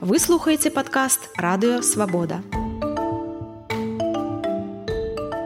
Вы слухаеце падкаст радыё свабода.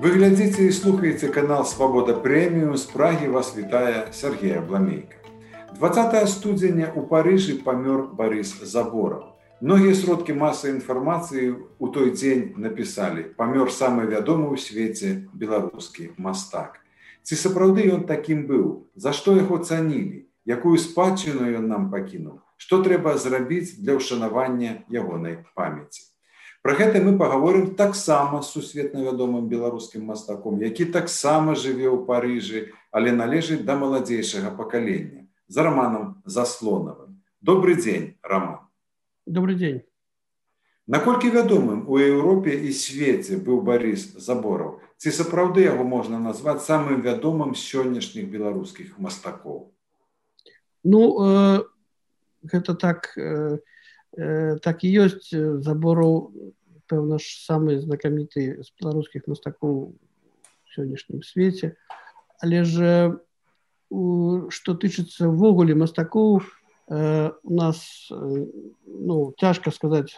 Вы глядзіце і слухаеце канал свабода прэмію з прагі вас вітае Сергея Бламейка. 20 студзеня у Паыжы памёр Барыс Забораў. Многія сродкі масы інфармацыі ў той дзень напісалі памёр самы вядомы ў свеце беларускі мастак. Ці сапраўды ён такім быў, за што яго цанілі, якую спадчыну ён нам пакінуў, што трэба зрабіць для ўшанавання ягонай памяці. Пра гэта мы паговорым таксама з сусветна вядомым беларускім мастаком, які таксама жыве ў Паыжы, але належыць да маладзейшага пакалення за романам заслонавым. Добры дзень, роман. Добрый дзень. Наколькі вядомым у Еўропе і свеце быў Барыс Забораў, ці сапраўды яго можна назваць самым вядомым сённяшніх беларускіх мастакоў. Ну э, гэта так э, э, так і ёсць забору пэўна ж самы знакаміты з беларускіх мастакоў сённяшнім свеце але же што тычыцца ўвогуле мастакоў э, у нас э, ну цяжка сказаць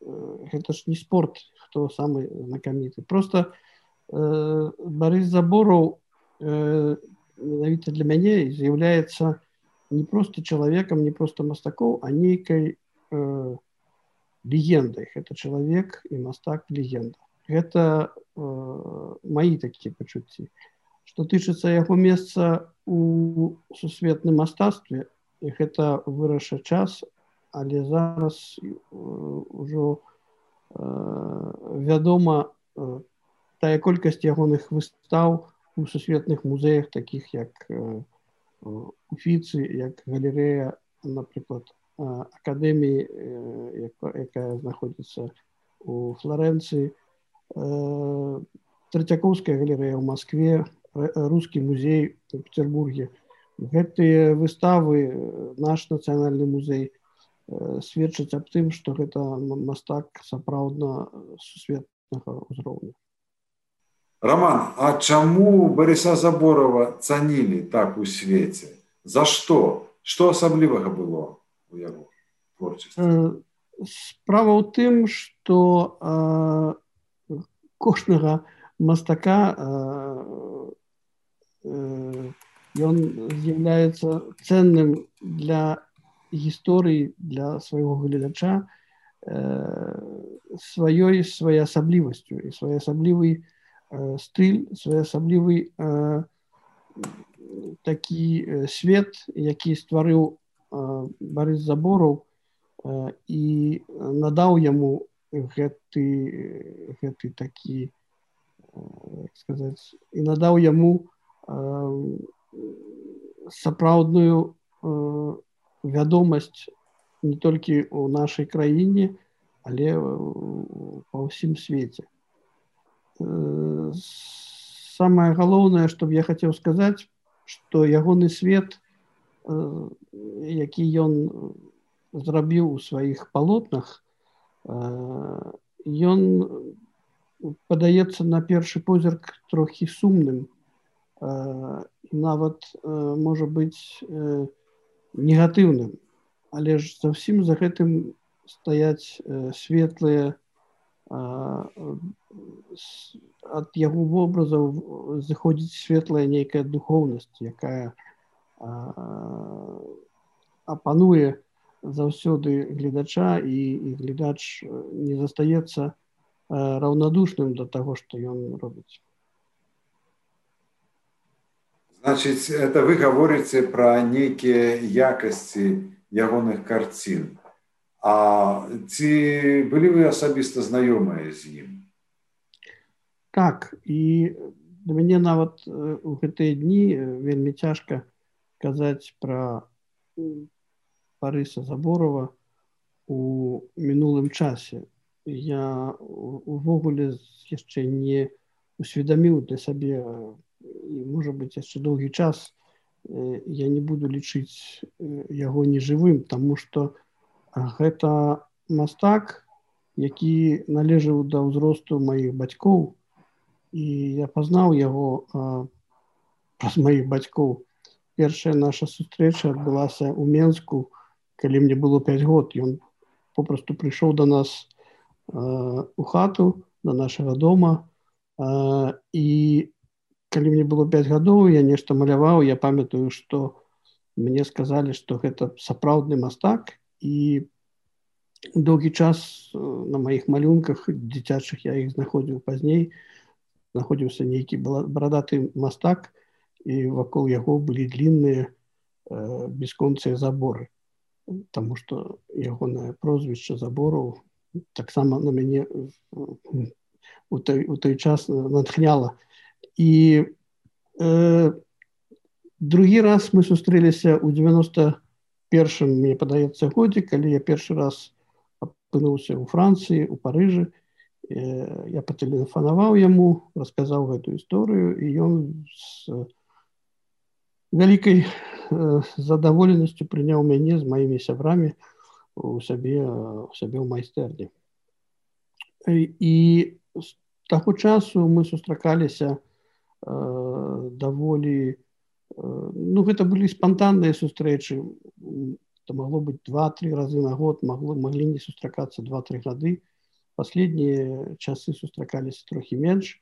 гэта ж не спорт хто самы знакаміты просто э, барыс забораў э, менавіта для мяне з'яўляецца не просто человеком, не просто мастаком, а некой э, легендой. Это человек и мастак легенда. Это э, мои такие почутки. Что тычется его места у сусветным мастацтве, их это выросший час, але зараз э, уже э, вядома э, тая колькасць ягоных выстаў у сусветных музеях таких як э, уфіцы як галерэя напрыклад акадэміі якая знаходзіцца у флоренцыі трацякоўская галерэя ў москве русский музей у петербурге. Гэтыя выставы наш нацыянальны музей сведчаць аб тым што гэта мастак сапраўдна сусветнага ўзроўню Роман, а чаму Барыса Заборова цанілі так у свеце? За што? Што асаблівага было у яго творчасці? Справа ў тым, што кожнага мастака ён з'яўляецца ценным для гісторыі для свайго гледача сваёй своеасаблівасцю і своеасаблівай, Э, стыль своеасаблівы э, такі э, свет які стварыў барыс забораў і надаў яму гэты гэты такі сказаць і надаў яму сапраўдную вядомасць не толькі ў нашай краіне але па ўсім свеце самое галоўнае что б я хотел сказаць что ягоны свет які ён зрабіў у сваіх палотнах ён падаецца на першы позірк трохі сумным. Нават можа быць негатыўным. Але ж зусім за гэтым стаяць светлыя ад яго вобразаў зыходзіць светлая нейкая духоўнасць якая апануе заўсёды гледача і, і глядач не застаецца раўнадушным да таго што ён робіць. Значыць это вы гаворыце пра нейкія якасці ягоных карцін А ці былі вы асабіста знаёмыя з ім? Так і для мяне нават у гэтыя дні вельмі цяжка казаць пра парыса заборова у мінулым часе. Я увогуле яшчэ не усведаміў для сабе і можа быць яшчэ доўгі час я не буду лічыць яго нежывым, таму што, гэта мастак які належаў да ўзросту маіх бацькоў. І я пазнаў яго праз маіх бацькоў. Першая наша сустрэча адбылася ў менску калі мне было 5 год. Ён попросту прыйшоў до нас у хату на нашага дома. І калі мне было 5 гадоў я нешта маляваў. Я памятаю што мне сказалі што гэта сапраўдны мастак і доўгі час на маіх малюнках дзіцячых я іх знаходзіў пазней знаходзіўся нейкі барадаты мастак і вакол яго былі длінныя бесконцыя заборы. Таму што ягонае прозвішча забору таксама на мяне у той, у той час натхняла і э, другі раз мы сустрэліся ў 91 мне падаецца годзе калі я першы раз апынуўся ў францыі у парыжы э, я патэлефанаваў яму расказаў гэтую гісторыю і ён з вялікай э, задаволенасцю прыняў мяне з маімі сябрамі у сябе у сябе ў майстэрні і з таго часу мы сустракаліся у даволі ну гэта былі спантанныя сустрэчы то магло быть два-тры разы на год магло маглі не сустракацца два-тры гады последнія часы сустракаліся трохі менш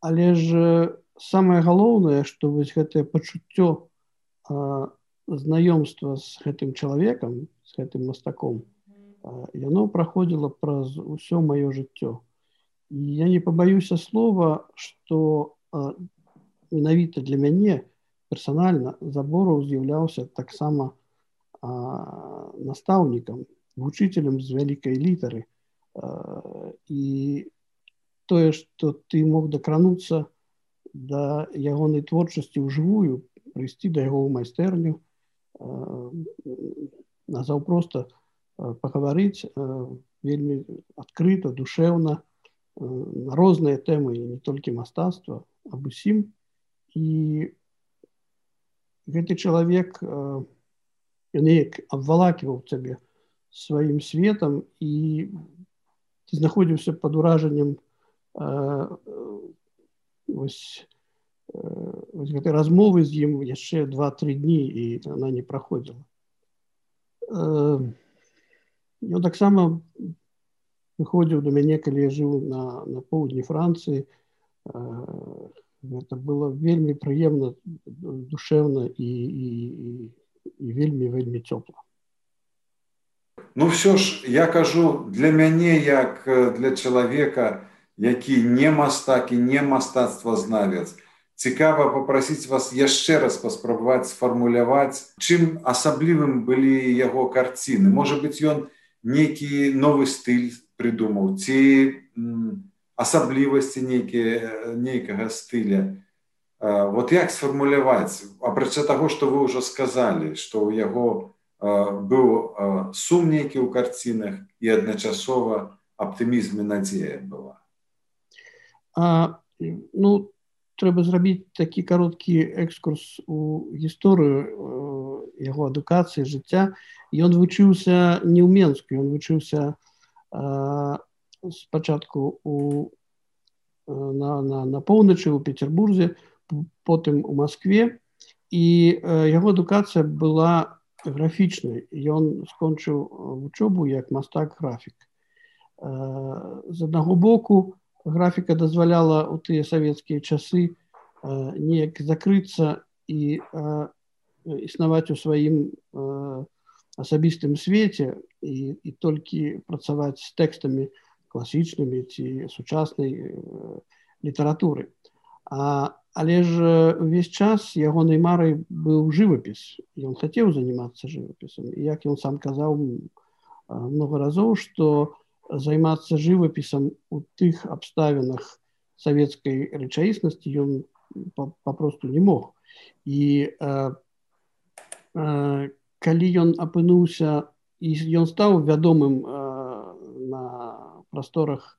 але ж самае галоўнае што вось гэтае пачуццё знаёмства з гэтым чалавекам з гэтым мастаком яно праходзіла праз усё маё жыццё. Я не пабаюся слова что менавіта для мяне персанальна забораў з'яўляўся таксама настаўнікам вучителем з вялікай літары і тое што ты мог дакрануцца да ягонай творчасці ўжывую прыйсці да яго ў майстэрню назаўпроста пагаварыць вельмі адкрыта душэўна на розныя тэмы не толькі мастацтва аб усім. І гэты чалавек неяк абвалаківаў цябе сваім светам і ты знаходзіўся пад уражаннем вось, вось гэтай размовы з ім яшчэ два-тры дні і она не праходзіла ён таксама выходзіў да мяне калі я жыў на, на поўдні францыі гэта было вельмі прыемна душевна і, і, і вельмі вельмі цёпла. Ну все ж я кажу для мяне як для чалавека які не мастак і не мастацтва знавец цікава попросіць вас яшчэ раз паспрабаваць сфармуляваць чым асаблівым былі яго карціны. Можа быть ён нейкі новы стыль придумаў ці асаблівасці нейкія нейкага стыля вот як сфармуляваць апрача таго што вы ўжо сказалі што ў яго быў сум нейкі ў карцінах і адначасова аптымізм і надзея была? А, ну трэба зрабіць такі кароткі экскурс у гісторыю яго адукацыі жыцця. Ён вучыўся не ў менску ён вучыўся спачатку у на, на, на поўначы у петербурзе потым у москве і яго адукацыя была графічнай ён скончыў вучобу як мастак графік з аднаго боку графіка дазваляла у тыя савецкія часы неяк закрыцца і існаваць у сваім асабістым свеце і, і толькі працаваць з тэкстамі класічнымі ці сучаснай літаратуры. А, але ж увесь час ягонай марай быў жывапіс. Ён хацеў занимацца жывапісам. як ён сам казаў много разоў, што займацца жывапісам у тых абставінах савецкай рэчаіснасці ён папросту не мог. І э, э, калі ён апынуўся і ён стаў вядомым э, на прасторах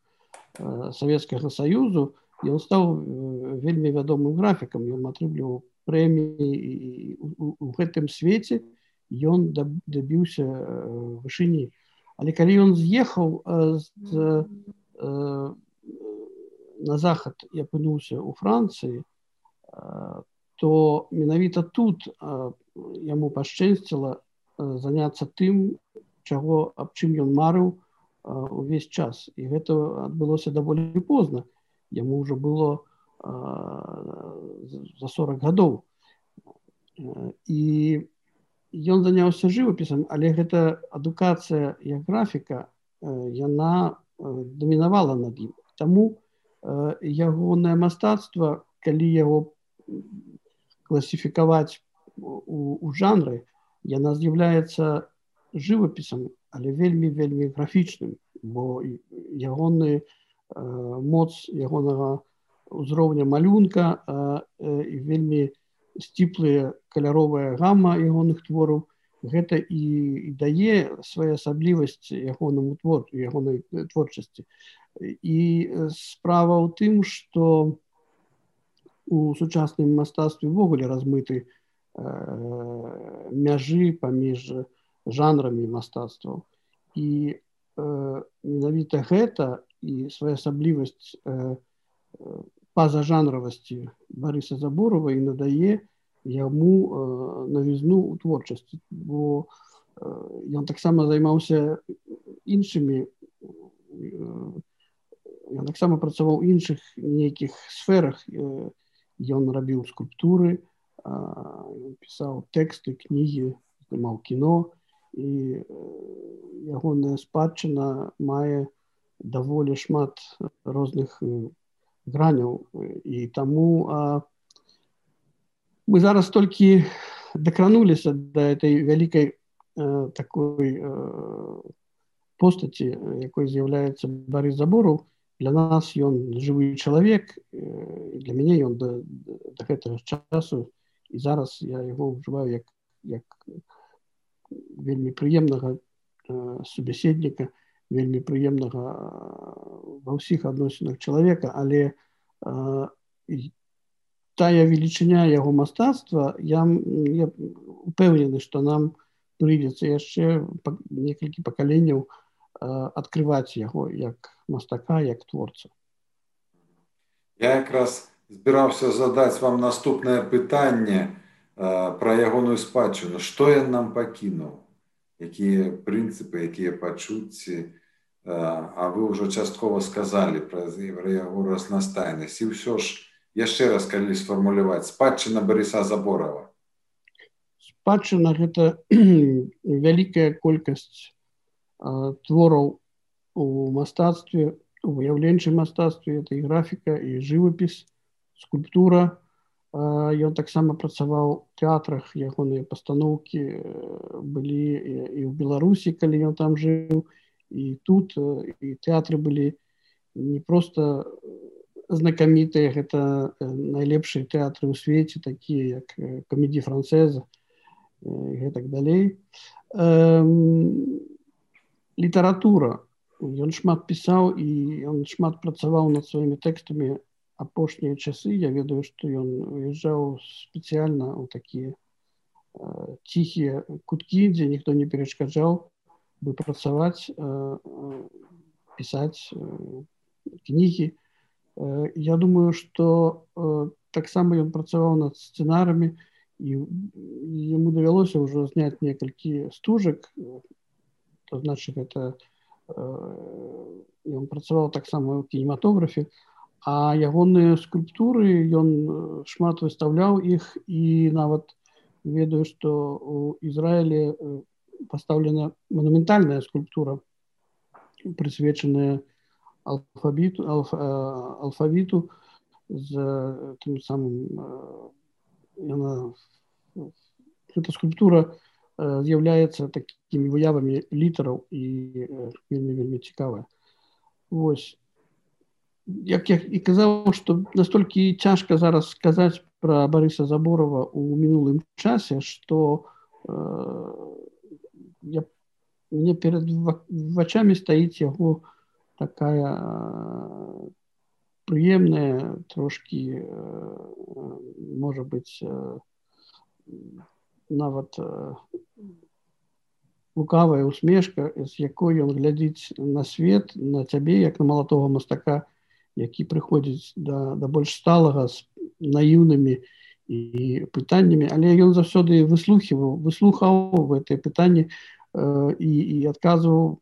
э, Савецкага саюзу ён стаў э, вельмі вядомым графікам. Ён атрымліваў прэміі у гэтым свеце ён дабіўся э, вышыні. Але калі ён з'ехаў на захад і апынуўся ў францыі то менавіта тут яму пашчэсціла заняцца тым чаго аб чым ён марыў увесь час. І гэта адбылося даволі позна яму ўжо было за 40 гадоў і ён заняўся жывапісам але гэта адукацыя як графіка яна дамінавала над ім таму ягонае мастацтва калі яго класіфікаваць у, жанры яна з'яўляецца жывапісам але вельмі вельмі графічным бо ягоны э, моц ягонага узроўня малюнка э, і вельмі сціплыя каляровая гамма ягоных твораў. Гэта і, і дае своеасаблівасць ягонаму твор ягонай творчасці. І справа ў тым что у сучасным мастацтве ввогуле размыты э, мяжы паміж жанрамі мастацтваў. І э, менавіта гэта і своеасаблівасць э, пазажанравасці барыса заборова і надае яму э, навізну ў творчасці бо э, ён таксама займаўся іншымі э, ён таксама працаваў іншых нейкіх сферах. Э, ён рабіў скульптуры э, пісаў тэксты кнігі здымаў кіно. І ягоная спадчына мае даволі шмат розных граняў і таму а, мы зараз толькі дакрануліся да этой вялікай а, такой постаці якой з'яўляецца бары забору для нас ён жывы чалавек для мяне ён да, да гэтага часу. І зараз я яго ўжываю як як вельмі прыемнага э, субяседніка вельмі прыемнага ва ўсіх адносінах чалавека але э, тая велічыня яго мастацтва я, я упэўнены што нам прыйдзецца яшчэ некалькі пакаленняў э, адкрываць яго як мастака як творца. Я якраз збіраўся задаць вам наступнае пытанне а пра ягоную спадчыну. Што ён нам пакінуў якія прынцыпы якія пачуцці а вы ўжо часткова сказалі пра яго разнастайнасць. І ўсё ж яшчэ раз калі сфармуляваць спадчына барыса заборова спадчына гэта вялікая колькасць твораў у мастацтве у выяўленчым мастацтве. Это і графіка і жывапіс скульптура Ён таксама працаваў тэатрах ягоныя пастаноўкі былі і ў Беларусі, калі ён там жыў і тут і тэатры былі не проста знакамітыя гэта найлепшыя тэатры ў свеце такія як камедді францеза гэтак далей. Літаратура ён шмат пісаў і ён шмат працаваў над сваімі тэкстамі апошнія часы. Я ведаю што ён выязджаў спецыяльна ў такія ціхія куткі дзе ніхто не перашкаджаў бы працаваць пісаць кнігі я думаю что таксама ён працаваў над сцэнарамі і яму давялося ўжо зняць некалькі стужак значит это ён працаваў таксама ў кінематографе а ягоныя скульптуры ён шмат выстаўляў іх і нават ведаю што у ізраілі пастаўлена манументальная скульптура прысвечаная алфабіту алф, алфавіту з тым самым яна эта скульптура з'яўляецца такімі выявамі літараў і вельмі вельмі цікавая. Восьось як я і казаў што настолькі цяжка зараз сказаць пра барыса заборова у мінулым часе што э, я мне перад вачамі стаіць яго такая прыемная трошки э, можа быть э, нават э, лукавая усмешка з якой ён глядзіць на свет на цябе як на малатого мастака які прыходзіць да, да больш сталага з наіўнымі і пытаннямі. Але ён заўсёды выслухіваў выслухаў этой пытанні і, і адказваў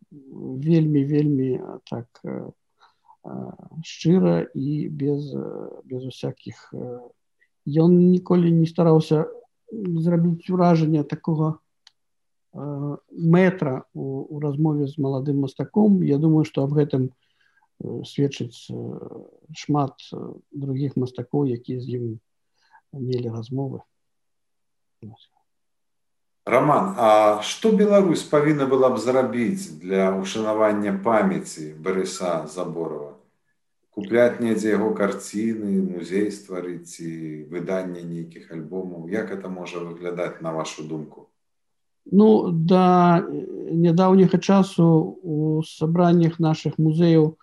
вельмі вельмі так шчыра і без без усякіх ён ніколі не стараўся зрабіць уражанне такого метра у, у размове з маладым мастаком. Я думаю што аб гэтым сведчыць шмат других мастакоў якія з ім мелі размовы Роман А што Беларусь павінна была б зрабіць для ушанавання памяці барыса заборова? Купляць недзе яго карціны музей стварыць і выданне нейкіх альбомаў як это можа выглядаць на вашу думку? Ну да нядаўняга часу у сабраннях наших музеяў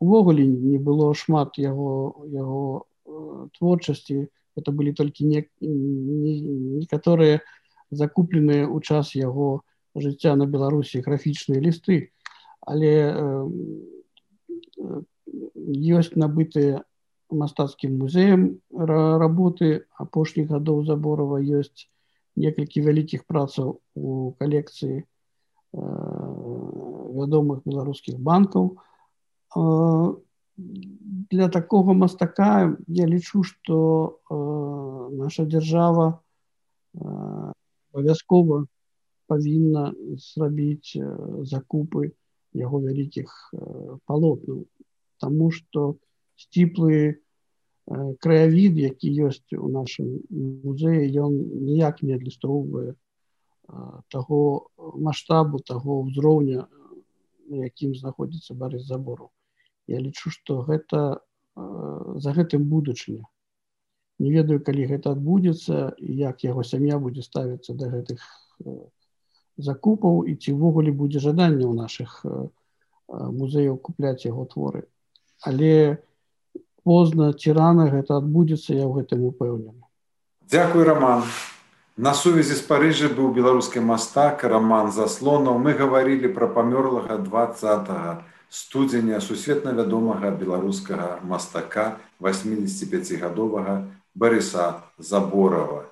увогуле не было шмат яго яго творчасці. Это былі толькі не, не, некаторыя закупленыя ў час яго жыцця на беларусі графічныя лісты. Але э, ёсць набытыя мастацкім музеем работы апошніх гадоў заборова ёсць некалькі вялікіх працаў у калекцыі э, вядомых беларускіх банкаў. э, для такого мастака я лічу што э, наша дзяржава абавязкова павінна зрабіць закупы яго вялікіх палотнаў Таму што сціплы э, краявід, які ёсць у нашым музеі, ён ніяк не адлюстроўвае таго маштабу таго ўзроўня, на якім знаходзіцца барыс забору. Я лічу, што гэта за гэтым будучыня. Не ведаю, калі гэта адбудзецца, як яго сям'я будзе ставіцца да гэтых закупаў і ці ўвогуле будзе жаданне ў нашых музеяў купляць яго творы. Але позна ці рана гэта адбудзецца я ў гэтым упэўнены. Дякую роман на сувязі з парыжа быў беларускі мастак роман заслонаў. Мы гаварылі пра памёрлага 20 студзеня сусветна вядомага беларускага мастака 85гадовага барыса заборова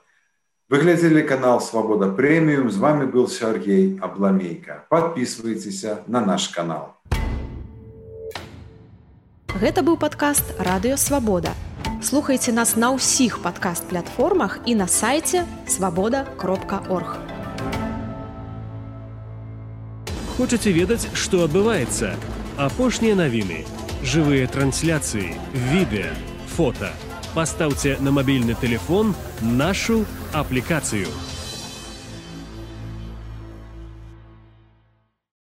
выглядзелі канал свабода прэміум з вами был Сергей абламейка подписывайтеся на наш канал Гэта быў падкаст радыёвабода. Слухайце нас на ўсіх падкаст-платформах і на сайце свабода кропка орг. Хочаце ведаць, што адбываецца? Апошнія навіны, жывыя трансляцыі, відэа, фото. Пастаўце на мабільны телефон нашу аплікацыю.